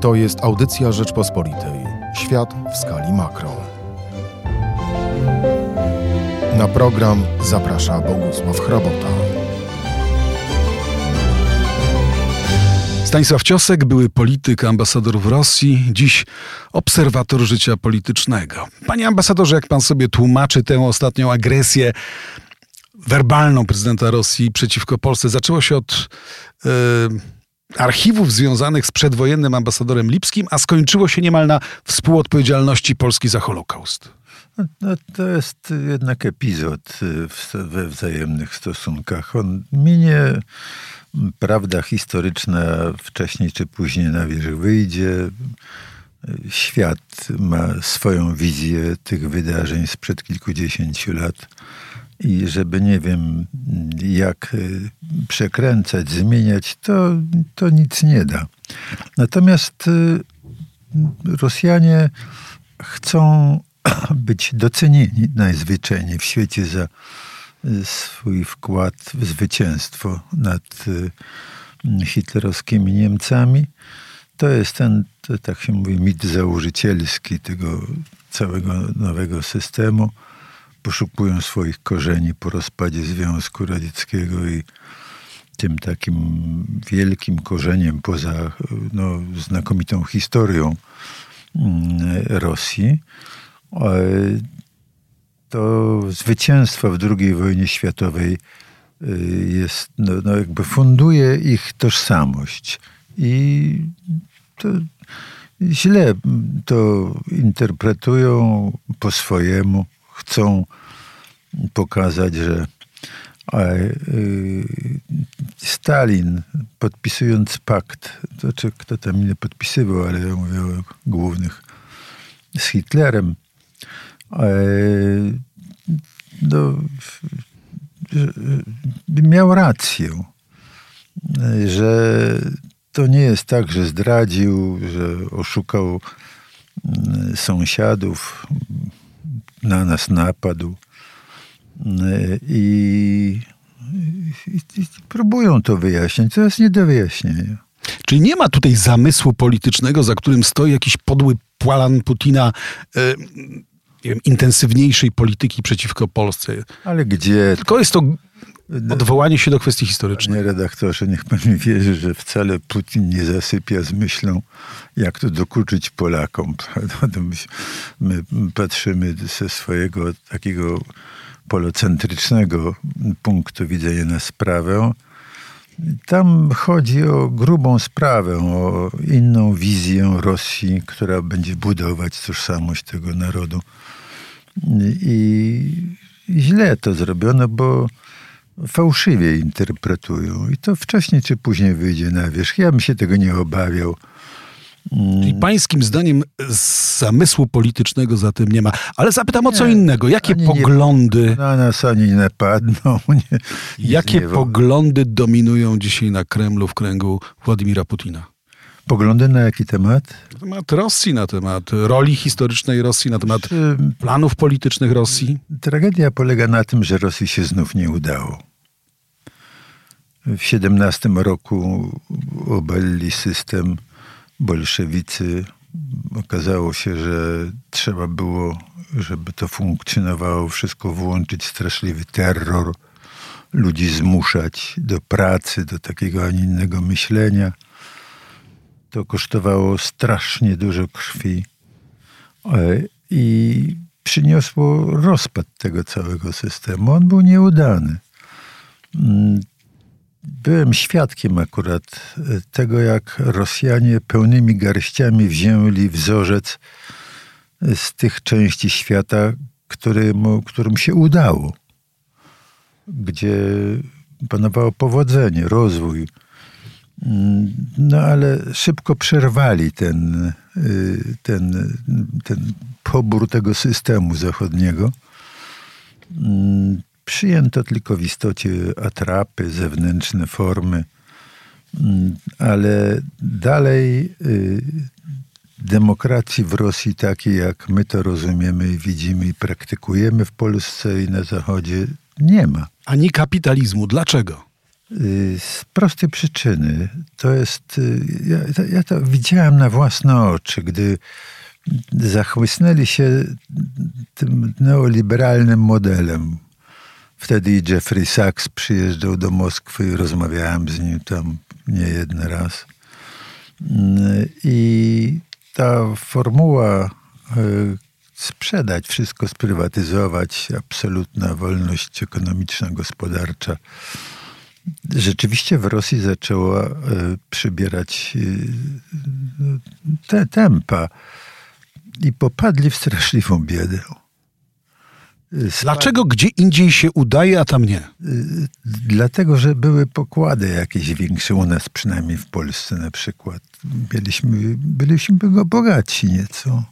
To jest audycja Rzeczpospolitej. Świat w skali makro. Na program zaprasza Bogusław Hrabota. Stanisław Ciosek, były polityk, ambasador w Rosji, dziś obserwator życia politycznego. Panie ambasadorze, jak pan sobie tłumaczy tę ostatnią agresję werbalną prezydenta Rosji przeciwko Polsce? Zaczęło się od e, archiwów związanych z przedwojennym ambasadorem Lipskim, a skończyło się niemal na współodpowiedzialności Polski za Holokaust. No, no to jest jednak epizod we wzajemnych stosunkach. On minie prawda historyczna wcześniej czy później na wierzch wyjdzie. Świat ma swoją wizję tych wydarzeń sprzed kilkudziesięciu lat. I żeby nie wiem, jak y, przekręcać, zmieniać, to, to nic nie da. Natomiast y, Rosjanie chcą być docenieni najzwyczajniej w świecie za swój wkład w zwycięstwo nad y, hitlerowskimi Niemcami. To jest ten, to tak się mówi, mit założycielski tego całego nowego systemu. Poszukują swoich korzeni po rozpadzie Związku Radzieckiego i tym takim wielkim korzeniem poza no, znakomitą historią mm, Rosji to zwycięstwo w II wojnie światowej y, jest, no, no jakby funduje ich tożsamość. I to źle to interpretują po swojemu. Chcą pokazać, że y, Stalin podpisując pakt, to czy kto tam nie podpisywał, ale ja mówię o głównych, z Hitlerem, no, miał rację, że to nie jest tak, że zdradził, że oszukał mm, sąsiadów, na nas napadł. I, i, i próbują to wyjaśnić. To jest nie do wyjaśnienia. Czyli nie ma tutaj zamysłu politycznego, za którym stoi jakiś podły plan Putina, nie wiem, intensywniejszej polityki przeciwko Polsce. Ale gdzie? Tylko jest to odwołanie się do kwestii historycznej. Panie redaktorze, niech pan mi wierzy, że wcale Putin nie zasypia z myślą, jak to dokuczyć Polakom. My patrzymy ze swojego takiego polocentrycznego punktu widzenia na sprawę. Tam chodzi o grubą sprawę, o inną wizję Rosji, która będzie budować tożsamość tego narodu. I źle to zrobiono, bo fałszywie interpretują. I to wcześniej czy później wyjdzie na wierzch. Ja bym się tego nie obawiał. Czyli pańskim zdaniem zamysłu politycznego za tym nie ma. Ale zapytam o co innego. Jakie poglądy... Nie, na nas ani nie napadną. Nie, jakie poglądy dominują dzisiaj na Kremlu w kręgu Władimira Putina? Poglądy na jaki temat? Na temat Rosji, na temat roli historycznej Rosji, na temat planów politycznych Rosji. Tragedia polega na tym, że Rosji się znów nie udało. W 17 roku obalili system bolszewicy. Okazało się, że trzeba było, żeby to funkcjonowało, wszystko włączyć straszliwy terror, ludzi zmuszać do pracy, do takiego, a nie innego myślenia – to kosztowało strasznie dużo krwi e, i przyniosło rozpad tego całego systemu. On był nieudany. Mm, byłem świadkiem akurat e, tego, jak Rosjanie pełnymi garściami wzięli wzorzec z tych części świata, którym, którym się udało, gdzie panowało powodzenie, rozwój no ale szybko przerwali ten, y, ten, ten pobór tego systemu zachodniego. Przyjęto tylko w istocie atrapy, zewnętrzne formy, mm, ale dalej y, demokracji w Rosji takiej, jak my to rozumiemy widzimy i praktykujemy w Polsce i na Zachodzie, nie ma. Ani kapitalizmu. Dlaczego? Y, Z prostej przyczyny. To jest. y, Ja, ja to widziałem na własne oczy, gdy zachłysnęli się tym neoliberalnym modelem. Wtedy Jeffrey Sachs przyjeżdżał do Moskwy rozmawiałem z nim tam nie jeden raz. I ta formuła y, sprzedać wszystko, sprywatyzować, absolutna wolność ekonomiczna, gospodarcza, rzeczywiście w Rosji zaczęła y, przybierać y, te tempa i popadli w straszliwą biedę. Dlaczego gdzie indziej się udaje, a tam nie? Y, Dlatego, że były pokłady jakieś większe u nas, przynajmniej w Polsce na przykład. Byliśmy, byliśmy bogaci nieco.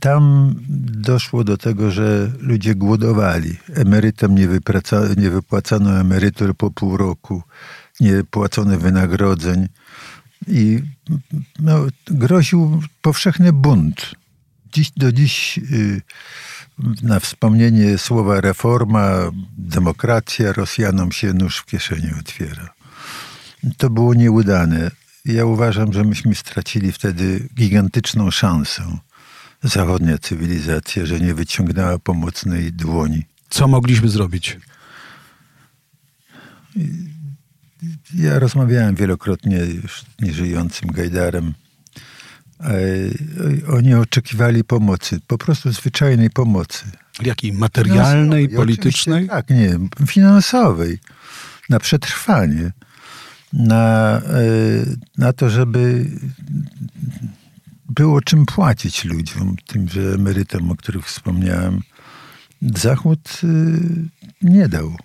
Tam doszło do tego, że ludzie głodowali. Emerytom nie, nie wypłacano emerytur po pół roku, nie płacono wynagrodzeń i no, groził powszechny bunt. Dziś, do dziś y, na wspomnienie słowa reforma, demokracja Rosjanom się nóż w kieszeni otwiera. To było nieudane. Ja uważam, że myśmy stracili wtedy gigantyczną szansę. Zachodnia cywilizacja, że nie wyciągnęła pomocnej dłoni. Co mogliśmy zrobić? Ja rozmawiałem wielokrotnie już z nieżyjącym Gajdarem. E, Oni oczekiwali pomocy, po prostu zwyczajnej pomocy. Jakiej? Materialnej, Finansowej, politycznej? Tak, nie, finansowej. Na przetrwanie. Na, e, na to, żeby było czym płacić ludziom, tymże emerytom, o których wspomniałem. Zachód y, nie dał.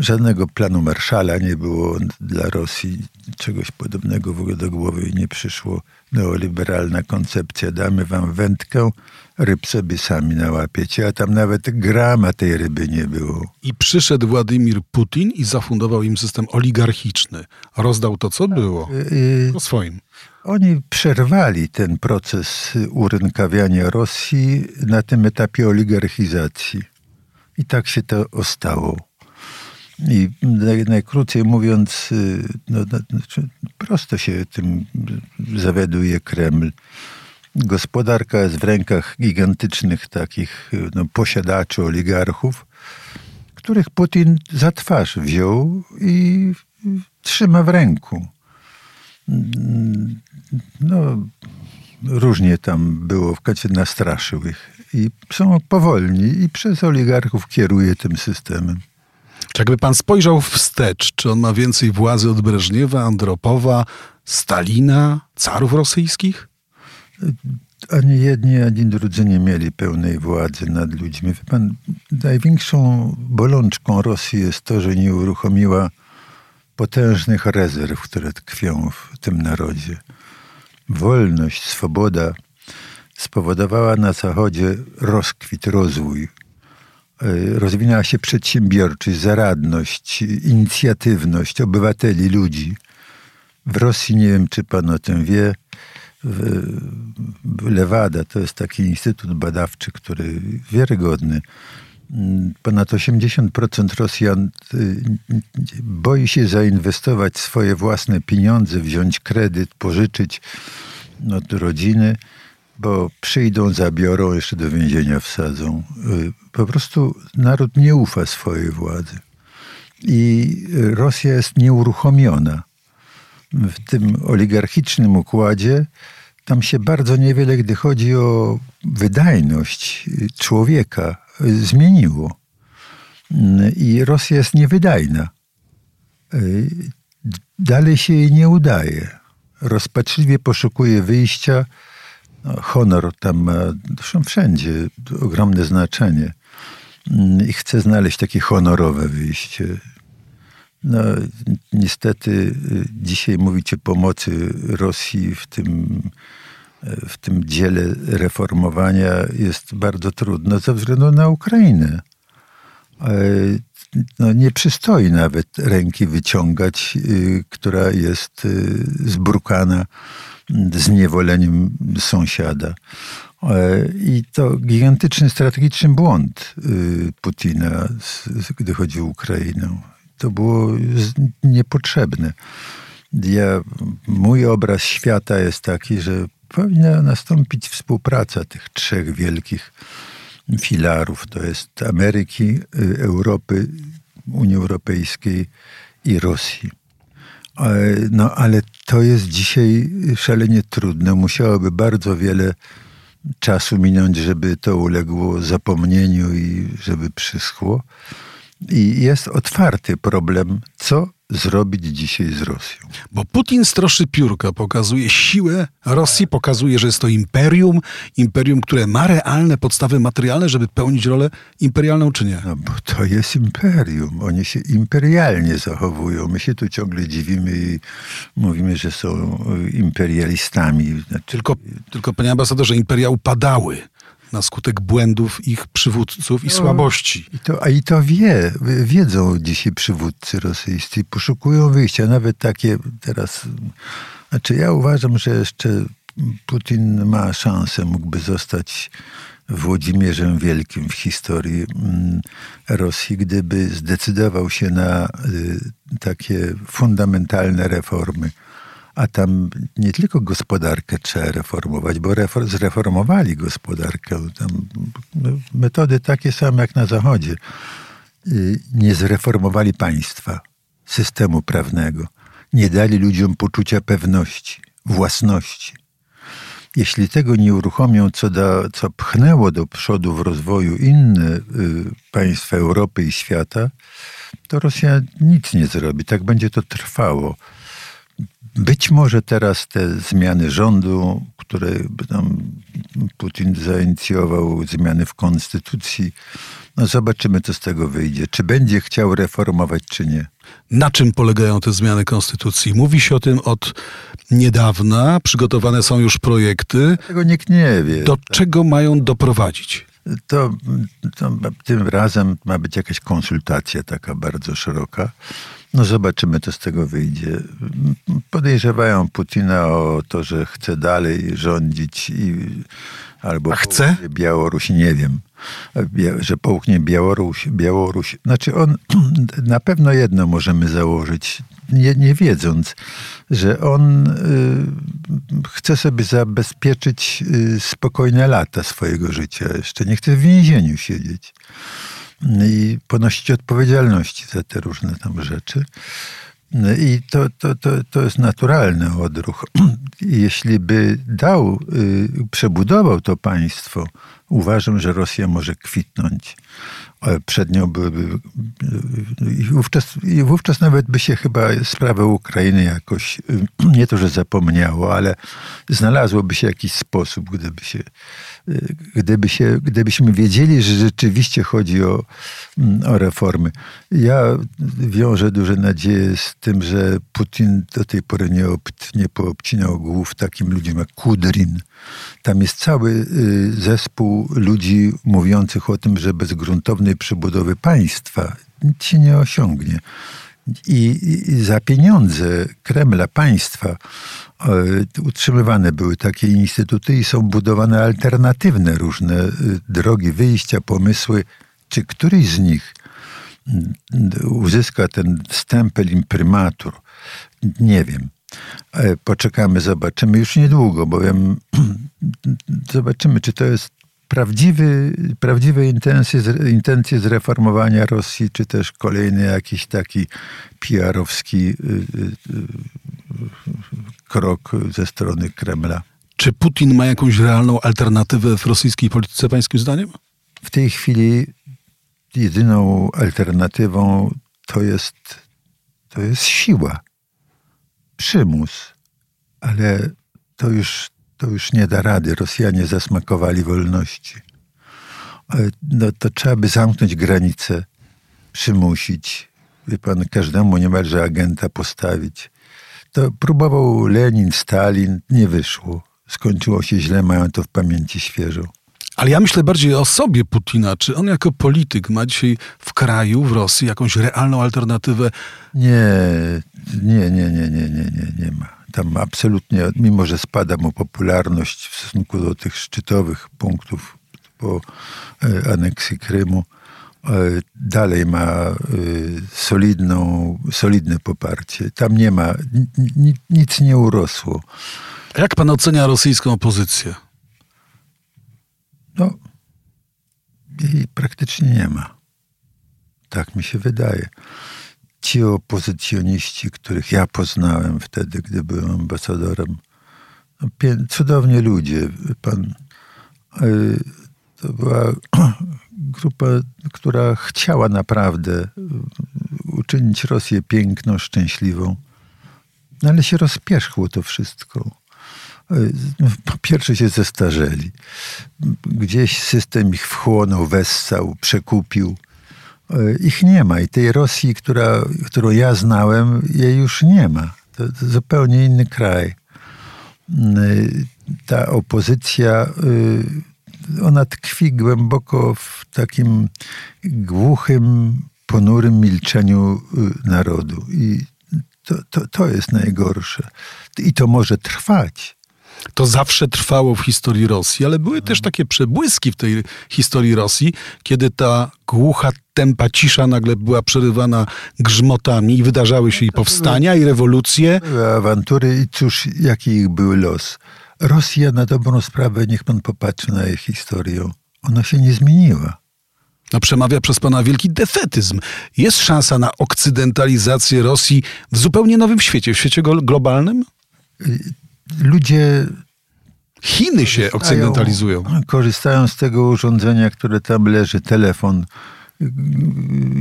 Żadnego planu Marszala nie było dla Rosji. Czegoś podobnego w ogóle do głowy nie przyszło. Neoliberalna koncepcja. Damy wam wędkę, ryb sobie sami nałapiecie, a tam nawet grama tej ryby nie było. I przyszedł Władimir Putin i zafundował im system oligarchiczny. Rozdał to, co było. Y, Po swoim. Oni przerwali ten proces urynkawiania Rosji na tym etapie oligarchizacji. I tak się to ostało. I naj, najkrócej mówiąc, y, no, no, znaczy prosto się tym zawiaduje Kreml. Gospodarka jest w rękach gigantycznych takich no, posiadaczy, oligarchów, których Putin za twarz wziął i trzyma w ręku. No, różnie tam było, w kacie nastraszył ich. I są powolni i przez oligarchów kieruje tym systemem. Jakby pan spojrzał wstecz, czy on ma więcej władzy od Breżniewa, Andropowa, Stalina, carów rosyjskich? Ani jedni, ani drudzy nie mieli pełnej władzy nad ludźmi. Wie pan, największą bolączką Rosji jest to, że nie uruchomiła potężnych rezerw, które tkwią w tym narodzie. Wolność, swoboda spowodowała na Zachodzie rozkwit, rozwój. E, Rozwinęła się przedsiębiorczość, zaradność, inicjatywność obywateli, ludzi. W Rosji, nie wiem czy pan o tym wie, Lewada to jest taki instytut badawczy, który wiarygodny. Mm, Ponad 80% Rosjan y, boi się zainwestować swoje własne pieniądze, wziąć kredyt, pożyczyć od rodziny, bo przyjdą, zabiorą, jeszcze do więzienia wsadzą. Y, Po prostu naród nie ufa swojej władzy. I y, Rosja jest nieuruchomiona w tym oligarchicznym układzie, tam się bardzo niewiele, gdy chodzi o wydajność y, człowieka, y, zmieniło. Mm, I Rosja jest niewydajna. Y, Dalej się jej nie udaje. Rozpaczliwie poszukuje wyjścia. No, honor tam ma, zresztą wszędzie, ogromne znaczenie. Mm, I chce znaleźć takie honorowe wyjście. No, niestety y, dzisiaj mówić o pomocy Rosji w tym, y, w tym dziele reformowania jest bardzo trudno ze względu na Ukrainę. E, No, nie przystoi nawet ręki wyciągać, y, która jest y, zbrukana zniewoleniem sąsiada. E, I to gigantyczny strategiczny błąd y, Putina, gdy chodzi o Ukrainę. to było niepotrzebne. Ja, mój obraz świata jest taki, że powinna nastąpić współpraca tych trzech wielkich filarów. To jest Ameryki, y, Europy, Unii Europejskiej i Rosji. No ale to jest dzisiaj szalenie trudne. Musiałoby bardzo wiele czasu minąć, żeby to uległo zapomnieniu i żeby przyschło. I jest otwarty problem, co zrobić dzisiaj z Rosją. Bo Putin stroszy piórka, pokazuje siłę Rosji, pokazuje, że jest to imperium, imperium, które ma realne podstawy materialne, żeby pełnić rolę imperialną, czy nie? No bo to jest imperium. Oni się imperialnie zachowują. My się tu ciągle dziwimy i mówimy, że są imperialistami. Znaczy... Tylko, tylko, panie ambasadorze, imperia upadały na skutek błędów ich przywódców i no, słabości. I to, a i to wie, wiedzą dzisiaj przywódcy rosyjscy, poszukują wyjścia, nawet takie teraz. Znaczy, ja uważam, że jeszcze Putin ma szansę, mógłby zostać Włodzimierzem Wielkim w historii mm, Rosji, gdyby zdecydował się na y, takie fundamentalne reformy a tam nie tylko gospodarkę trzeba reformować, bo refor zreformowali gospodarkę. Tam no, metody takie same jak na Zachodzie. Nie zreformowali państwa, systemu prawnego. Nie dali ludziom poczucia pewności, własności. Jeśli tego nie uruchomią, co, da, co pchnęło do przodu w rozwoju inne y, państwa Europy i świata, to Rosja nic nie zrobi. Tak będzie to trwało. Być może teraz te zmiany rządu, które tam Putin zainicjował, zmiany w konstytucji, no zobaczymy, co z tego wyjdzie. Czy będzie chciał reformować, czy nie. Na czym polegają te zmiany konstytucji? Mówi się o tym od niedawna, przygotowane są już projekty. Tego nikt nie wie. Do tak. czego mają doprowadzić? To, to tym razem ma być jakaś konsultacja taka bardzo szeroka. No zobaczymy, co z tego wyjdzie. Podejrzewają Putina o to, że chce dalej rządzić i albo A chce? Białoruś, nie wiem. Że połknie Białoruś, Białoruś. Znaczy on, na pewno jedno możemy założyć, nie, nie wiedząc, że on y, chce sobie zabezpieczyć y, spokojne lata swojego życia. Jeszcze nie chce w więzieniu siedzieć i ponosić odpowiedzialności za te różne tam rzeczy. I to, to, to, to jest naturalny odruch. Jeśli by dał, y, przebudował to państwo, uważam, że Rosja może kwitnąć. Przed nią byłyby. I wówczas, I wówczas nawet by się chyba sprawę Ukrainy jakoś, nie to, że zapomniało, ale znalazłoby się jakiś sposób, gdyby się gdyby się, gdybyśmy wiedzieli, że rzeczywiście chodzi o, o reformy. Ja wiążę duże nadzieje z tym, że Putin do tej pory nie, ob, nie poobcinał głów takim ludziom jak Kudrin. Tam jest cały y, ludzi mówiących o tym, że bez gruntownej przebudowy państwa nic się nie osiągnie. I, I, za pieniądze Kremla, państwa, e, utrzymywane były takie instytuty i są budowane alternatywne różne e, drogi wyjścia, pomysły. Czy któryś z nich uzyska ten stempel imprimatur? Nie wiem. E, poczekamy, zobaczymy już niedługo, bowiem zobaczymy, czy to jest prawdziwy, prawdziwe intencje, intencje zreformowania Rosji, czy też kolejny jakiś taki PR-owski y, y, y, krok ze strony Kremla. Czy Putin ma jakąś realną alternatywę w rosyjskiej polityce, pańskim zdaniem? W tej chwili jedyną alternatywą to jest, to jest siła, przymus, ale to już to już nie da rady. Rosjanie zasmakowali wolności. No to trzeba by zamknąć granice, przymusić, wie pan, każdemu niemalże agenta postawić. To próbował Lenin, Stalin, nie wyszło. Skończyło się źle, mają to w pamięci świeżo. Ale ja myślę bardziej o sobie Putina. Czy on jako polityk ma dzisiaj w kraju, w Rosji, jakąś realną alternatywę? Nie, nie, nie, nie, nie, nie, nie, nie ma tam absolutnie, mimo że spada mu popularność w stosunku do tych szczytowych punktów po e, aneksji Krymu, dalej ma solidną, solidne poparcie. Tam nie ma, nic nie urosło. Jak pan ocenia rosyjską opozycję? No, jej praktycznie nie ma. Tak mi się wydaje. Ci opozycjoniści, których ja poznałem wtedy, gdy byłem ambasadorem, no, cudownie ludzie. Pan, y, to była grupa, która chciała naprawdę y, uczynić Rosję piękną, szczęśliwą. No ale się rozpierzchło to wszystko. Y, po pierwsze się zestarzeli. Gdzieś system ich wchłonął, wessał, przekupił. Ich nie ma. I tej Rosji, która, którą ja znałem, jej już nie ma. To, to zupełnie inny kraj. Ta opozycja ona tkwi głęboko w takim głuchym, ponurym milczeniu narodu. I to, to, to jest najgorsze. I to może trwać. To zawsze trwało w historii Rosji, ale były też takie przebłyski w tej historii Rosji, kiedy ta głucha, tempa cisza nagle była przerywana grzmotami i wydarzały się i powstania, i rewolucje. Były awantury i cóż, jaki ich był los. Rosja na dobrą sprawę, niech pan popatrzy na jej historię, ona się nie zmieniła. No przemawia przez pana wielki defetyzm. Jest szansa na okcydentalizację Rosji w zupełnie nowym świecie, w świecie globalnym? Ludzie Chiny się okcydentalizują. Korzystają z tego urządzenia, które tam leży, telefon,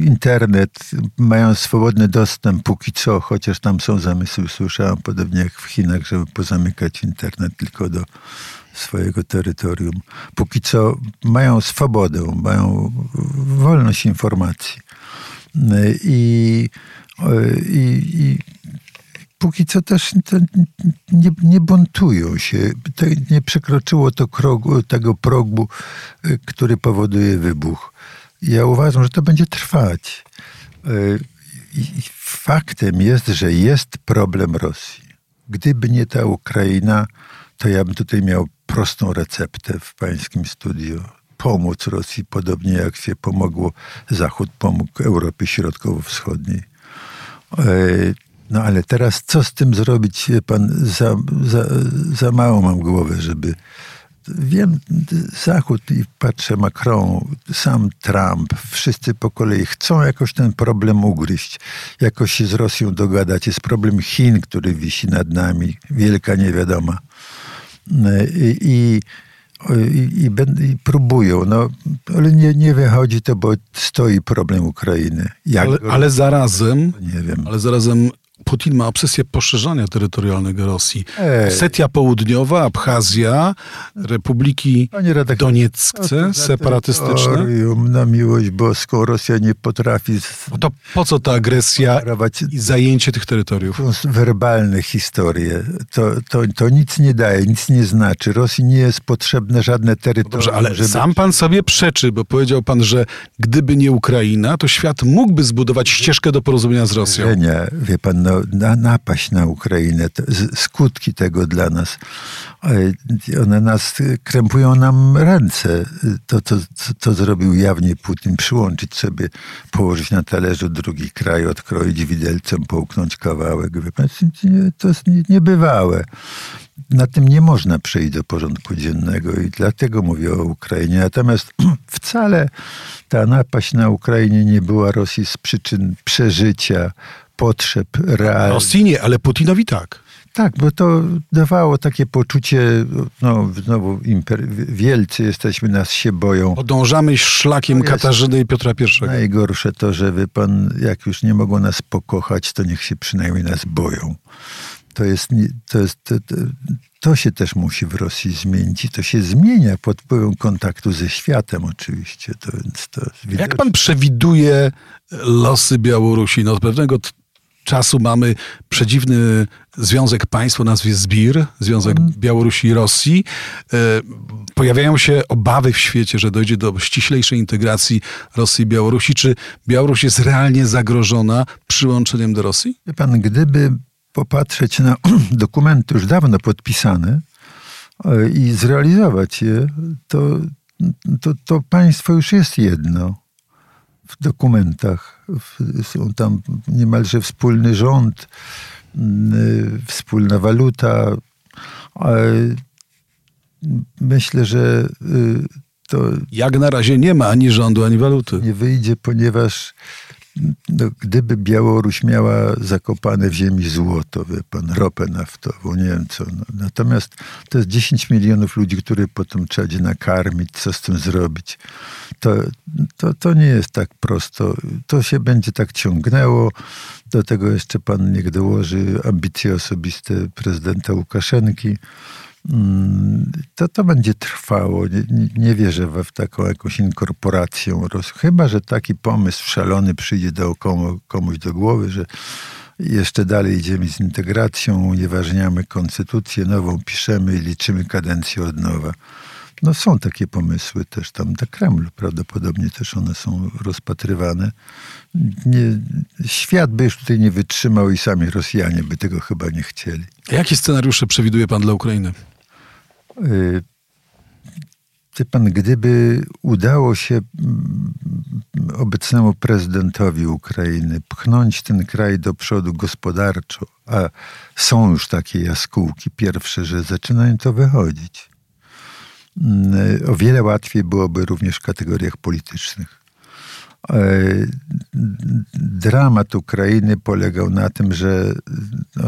internet, mają swobodny dostęp póki co, chociaż tam są zamysły, słyszałem, podobnie jak w Chinach, żeby pozamykać internet tylko do swojego terytorium. Póki co mają swobodę, mają wolność informacji. I, i, i póki co też nie, nie buntują się. Nie przekroczyło to krogu, tego progu, który powoduje wybuch. Ja uważam, że to będzie trwać. I faktem jest, że jest problem Rosji. Gdyby nie ta Ukraina, to ja bym tutaj miał prostą receptę w pańskim studiu. Pomóc Rosji, podobnie jak się pomogło, Zachód pomógł Europie Środkowo-Wschodniej. No ale teraz co z tym zrobić? Pan, za, za, za mało mam głowę, żeby wiem, Zachód i patrzę Macron, sam Trump, wszyscy po kolei chcą jakoś ten problem ugryźć, jakoś się z Rosją dogadać. Jest problem Chin, który wisi nad nami, wielka niewiadoma. I, i i, i, i, próbują, no, ale nie, nie wychodzi to, bo stoi problem Ukrainy. Ale, ale, zarazem, nie wiem. ale zarazem Putin ma obsesję poszerzania terytorialnego Rosji. Ej. Osetia Południowa, Abchazja, Republiki Donieckie, separatystyczne. Na miłość boską Rosja nie potrafi... No to po co ta agresja i zajęcie tych terytoriów? To są werbalne historie. To, to, to nic nie daje, nic nie znaczy. Rosji nie jest potrzebne żadne terytorium. Dobrze, ale sam pan sobie przeczy, bo powiedział pan, że gdyby nie Ukraina, to świat mógłby zbudować ścieżkę do porozumienia z Rosją. Nie, wie pan, no, na, napaść na Ukrainę. skutki tego dla nas, e, one nas, krępują nam ręce. To, co, zrobił jawnie Putin, przyłączyć sobie, położyć na talerzu drugi kraj, odkroić widelcem, połknąć kawałek. To jest niebywałe. Na tym nie można przejść do porządku dziennego i dlatego mówię o Ukrainie. Natomiast wcale ta napaść na Ukrainie nie była Rosji z przyczyn przeżycia, potrzeb realnych. Rosji nie, ale Putinowi tak. Tak, bo to dawało takie poczucie, no znowu imper- wielcy jesteśmy, nas się boją. Podążamy szlakiem Katarzyny i Piotra I. Najgorsze to, że wy pan, jak już nie mogą nas pokochać, to niech się przynajmniej nas boją. To jest, to jest, to, to się też musi w Rosji zmienić i to się zmienia pod wpływem kontaktu ze światem oczywiście. To, więc to Jak pan przewiduje losy Białorusi? No, od pewnego czasu mamy przedziwny związek państw o nazwie ZBIR, Związek mm. Białorusi i Rosji. E, pojawiają się obawy w świecie, że dojdzie do ściślejszej integracji Rosji i Białorusi. Czy Białoruś jest realnie zagrożona przyłączeniem do Rosji? Wie pan, gdyby popatrzeć na dokumenty już dawno podpisane i zrealizować je, to, to, to państwo już jest jedno. W dokumentach. Są tam niemalże wspólny rząd, y, wspólna waluta. Myślę, że y, to. Jak na razie nie ma ani rządu, ani waluty. Nie wyjdzie, ponieważ no, gdyby Białoruś miała zakopane w ziemi złoto, wie pan, ropę naftową, nie wiem co. No. Natomiast to jest 10 milionów ludzi, które potem trzeba będzie nakarmić, co z tym zrobić. To, to, to nie jest tak prosto. To się będzie tak ciągnęło. Do tego jeszcze pan niech dołoży ambicje osobiste prezydenta Łukaszenki. Mm, to to będzie trwało. Nie, nie wierzę w taką jakąś inkorporację. Chyba, że taki pomysł szalony przyjdzie do komu, komuś do głowy, że jeszcze dalej idziemy z integracją, unieważniamy konstytucję, nową piszemy i liczymy kadencję od nowa. No są takie pomysły też tam na Kremlu, prawdopodobnie też one są rozpatrywane. Nie, świat by już tutaj nie wytrzymał i sami Rosjanie by tego chyba nie chcieli. Jakie scenariusze przewiduje pan dla Ukrainy? Y, wie pan, gdyby udało się mm, obecnemu prezydentowi Ukrainy pchnąć ten kraj do przodu gospodarczo, a są już takie jaskółki pierwsze, że zaczynają to wychodzić, mm, o wiele łatwiej byłoby również w kategoriach politycznych. E, dramat Ukrainy polegał na tym, że no,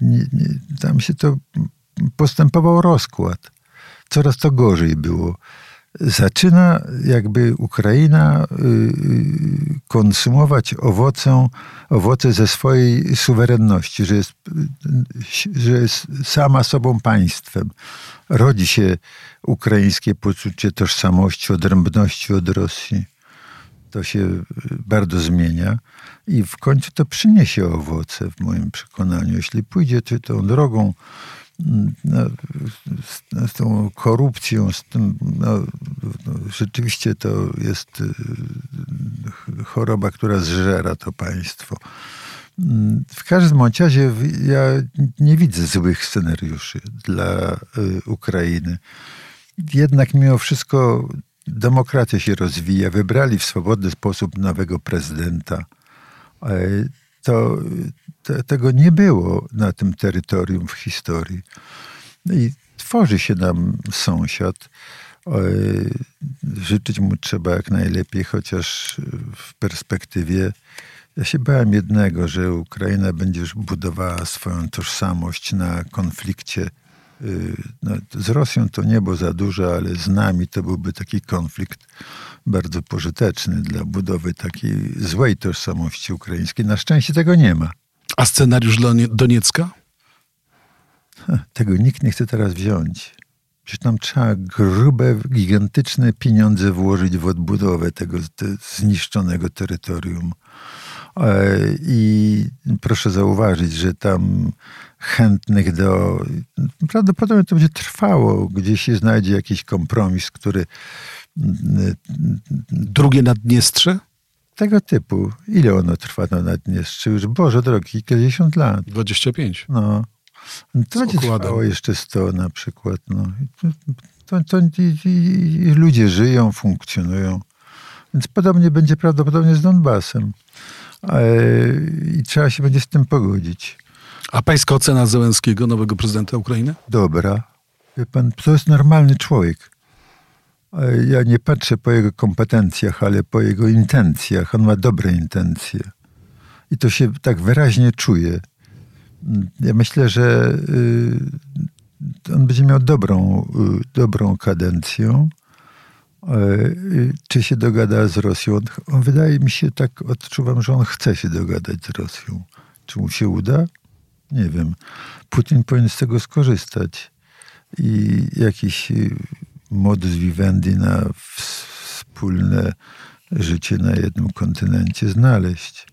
nie, nie, tam się to postępował rozkład coraz to gorzej było. Zaczyna jakby Ukraina y, y, konsumować owocę, owoce ze swojej suwerenności, że jest, że jest sama sobą państwem. Rodzi się ukraińskie poczucie tożsamości, odrębności od Rosji. To się bardzo zmienia i w końcu to przyniesie owoce, w moim przekonaniu. Jeśli pójdzie tą drogą no, z, z, tą korupcją, z tym, no, rzeczywiście to jest y, choroba, która zżera to państwo. W każdym razie ja nie widzę złych scenariuszy dla y, Ukrainy. Jednak mimo wszystko demokracja się rozwija. Wybrali w swobodny sposób nowego prezydenta. To te, tego nie było na tym terytorium w historii. No I tworzy się nam sąsiad. Życzyć mu trzeba jak najlepiej, chociaż w perspektywie ja się bałem jednego, że Ukraina będzie już budowała swoją tożsamość na konflikcie. Y, no, z Rosją to niebo za dużo, ale z nami to byłby taki konflikt bardzo pożyteczny dla budowy takiej złej tożsamości ukraińskiej. Na szczęście tego nie ma. A scenariusz dla Doniecka? Tego nikt nie chce teraz wziąć. Przecież tam trzeba grube, gigantyczne pieniądze włożyć w odbudowę tego te zniszczonego terytorium. E, I proszę zauważyć, że tam chętnych do. Prawdopodobnie to będzie trwało. Gdzieś się znajdzie jakiś kompromis, który. Drugie Naddniestrze? tego typu. Ile ono trwa na Naddniestrzu? Już, Boże drogi, kilkadziesiąt lat. 25. No. To będzie trwało jeszcze 100 na przykład. No. To, to, i, i, i ludzie żyją, funkcjonują. Więc podobnie będzie prawdopodobnie z Donbasem. I trzeba się będzie z tym pogodzić. A pańska ocena Zełenskiego, nowego prezydenta Ukrainy? Dobra. Wie pan, to jest normalny człowiek ja nie patrzę po jego kompetencjach, ale po jego intencjach. On ma dobre intencje. I to się tak wyraźnie czuje. Ja myślę, że y, on będzie miał dobrą, y, dobrą kadencję. Y, czy się dogada z Rosją? On, wydaje mi się, tak odczuwam, że on chce się dogadać z Rosją. Czy mu się uda? Nie wiem. Putin powinien z tego skorzystać i jakiś modus vivendi na wspólne życie na jednym kontynencie znaleźć.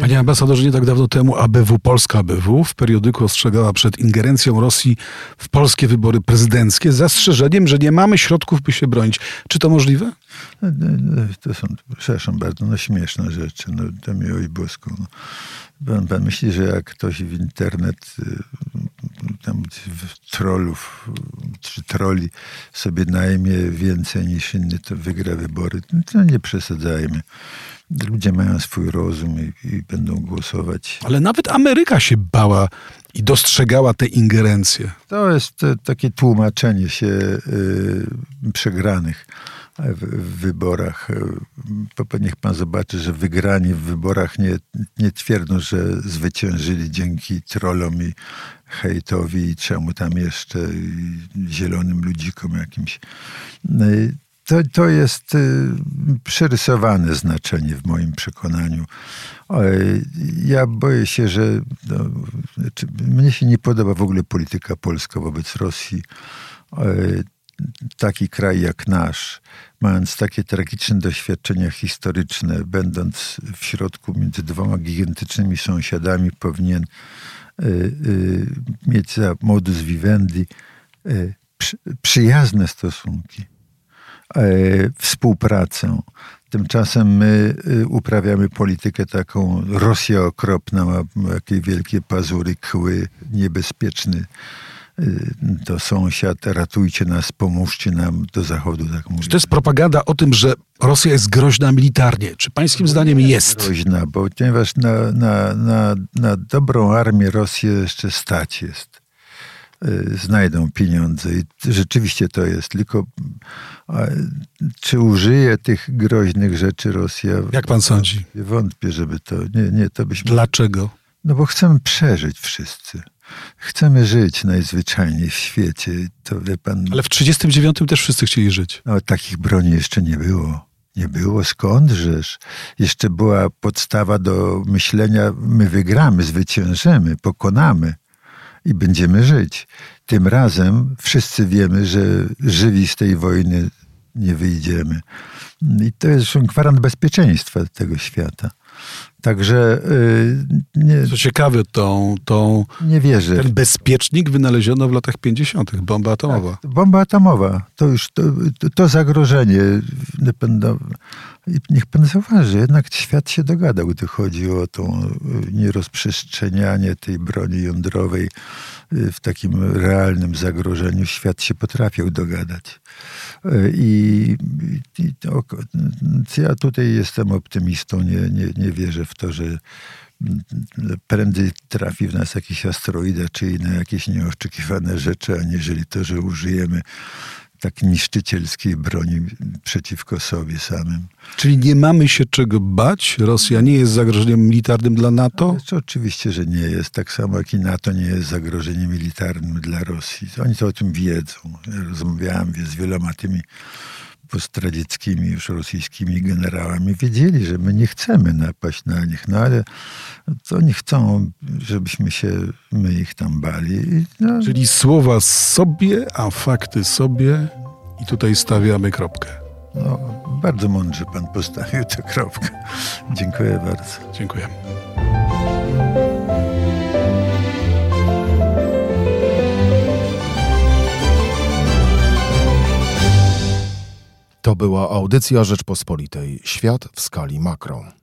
Panie ambasadorze, nie tak dawno temu ABW, Polska ABW w periodyku ostrzegała przed ingerencją Rosji w polskie wybory prezydenckie z zastrzeżeniem, że nie mamy środków, by się bronić. Czy to możliwe? No, no, to są, przepraszam bardzo, no śmieszne rzeczy, no to miło i boską. No. Pan, pan myśli, że jak ktoś w internet y, tam trollów czy troli sobie najmie więcej niż inny, to wygra wybory. No nie przesadzajmy. Ludzie mają swój rozum i, i będą głosować. Ale nawet Ameryka się bała i dostrzegała te ingerencje. To jest e, takie tłumaczenie się y, przegranych w, wyborach. E, niech pan zobaczy, że wygrani w wyborach nie, nie twierdzą, że zwyciężyli dzięki trollom i hejtowi i czemu tam jeszcze zielonym ludzikom jakimś. To, to jest y, przerysowane znaczenie w moim przekonaniu. Ja boję się, że no, znaczy, mnie się nie podoba w ogóle polityka polska wobec Rosji. Taki kraj jak nasz, mając takie tragiczne doświadczenia historyczne, będąc w środku między dwoma gigantycznymi sąsiadami, powinien y, y, mieć za modus vivendi przyjazne stosunki E, współpracę. Tymczasem my e, uprawiamy politykę taką, Rosja okropna, ma jakieś wielkie pazury, kły, niebezpieczny to sąsiad, ratujcie nas, pomóżcie nam do zachodu. Tak Czy to jest propaganda o tym, że Rosja jest groźna militarnie? Czy pańskim zdaniem jest? Groźna, bo ponieważ na, na, na, na dobrą armię Rosję jeszcze stać jest. Y, znajdą pieniądze. I rzeczywiście to jest. Tylko czy użyje tych groźnych rzeczy Rosja? Jak pan sądzi? Wątpię, żeby to. Nie, nie, to byśmy. Dlaczego? No bo chcemy przeżyć wszyscy. Chcemy żyć najzwyczajniej w świecie. To wie pan. Ale w 1939 też wszyscy chcieli żyć. No, takich broni jeszcze nie było. Nie było, skądżeż? Jeszcze była podstawa do myślenia, my wygramy, zwyciężymy, pokonamy i będziemy żyć. Tym razem wszyscy wiemy, że żywi z tej wojny nie wyjdziemy. I to jest gwarant bezpieczeństwa tego świata. Także yy, nie, Co ciekawe, tą, tą, nie wierzę. ten bezpiecznik wynaleziono w latach 50., bomba atomowa. Tak, bomba atomowa. To już to, to zagrożenie. Niech pan zauważy, jednak świat się dogadał, gdy chodzi o to nierozprzestrzenianie tej broni jądrowej w takim realnym zagrożeniu. Świat się potrafił dogadać. I, i ja tutaj jestem optymistą, nie, nie, nie wierzę w to, że prędzej trafi w nas jakiś asteroida czy inne jakieś nieoczekiwane rzeczy, aniżeli to, że użyjemy tak niszczycielskiej broni przeciwko sobie samym. Czyli nie mamy się czego bać? Rosja nie jest zagrożeniem militarnym dla NATO? To oczywiście, że nie jest. Tak samo jak i NATO nie jest zagrożeniem militarnym dla Rosji. Oni to o tym wiedzą. Ja rozmawiałem z wieloma tymi postradzieckimi już rosyjskimi generałami wiedzieli, że my nie chcemy napaść na nich, no ale to oni chcą, żebyśmy się, my ich tam bali. No. Czyli słowa sobie, a fakty sobie i tutaj stawiamy kropkę. No, bardzo mądrze pan postawił tę kropkę. Dziękuję bardzo. Dziękuję. To była audycja Rzeczpospolitej. Świat w skali makro.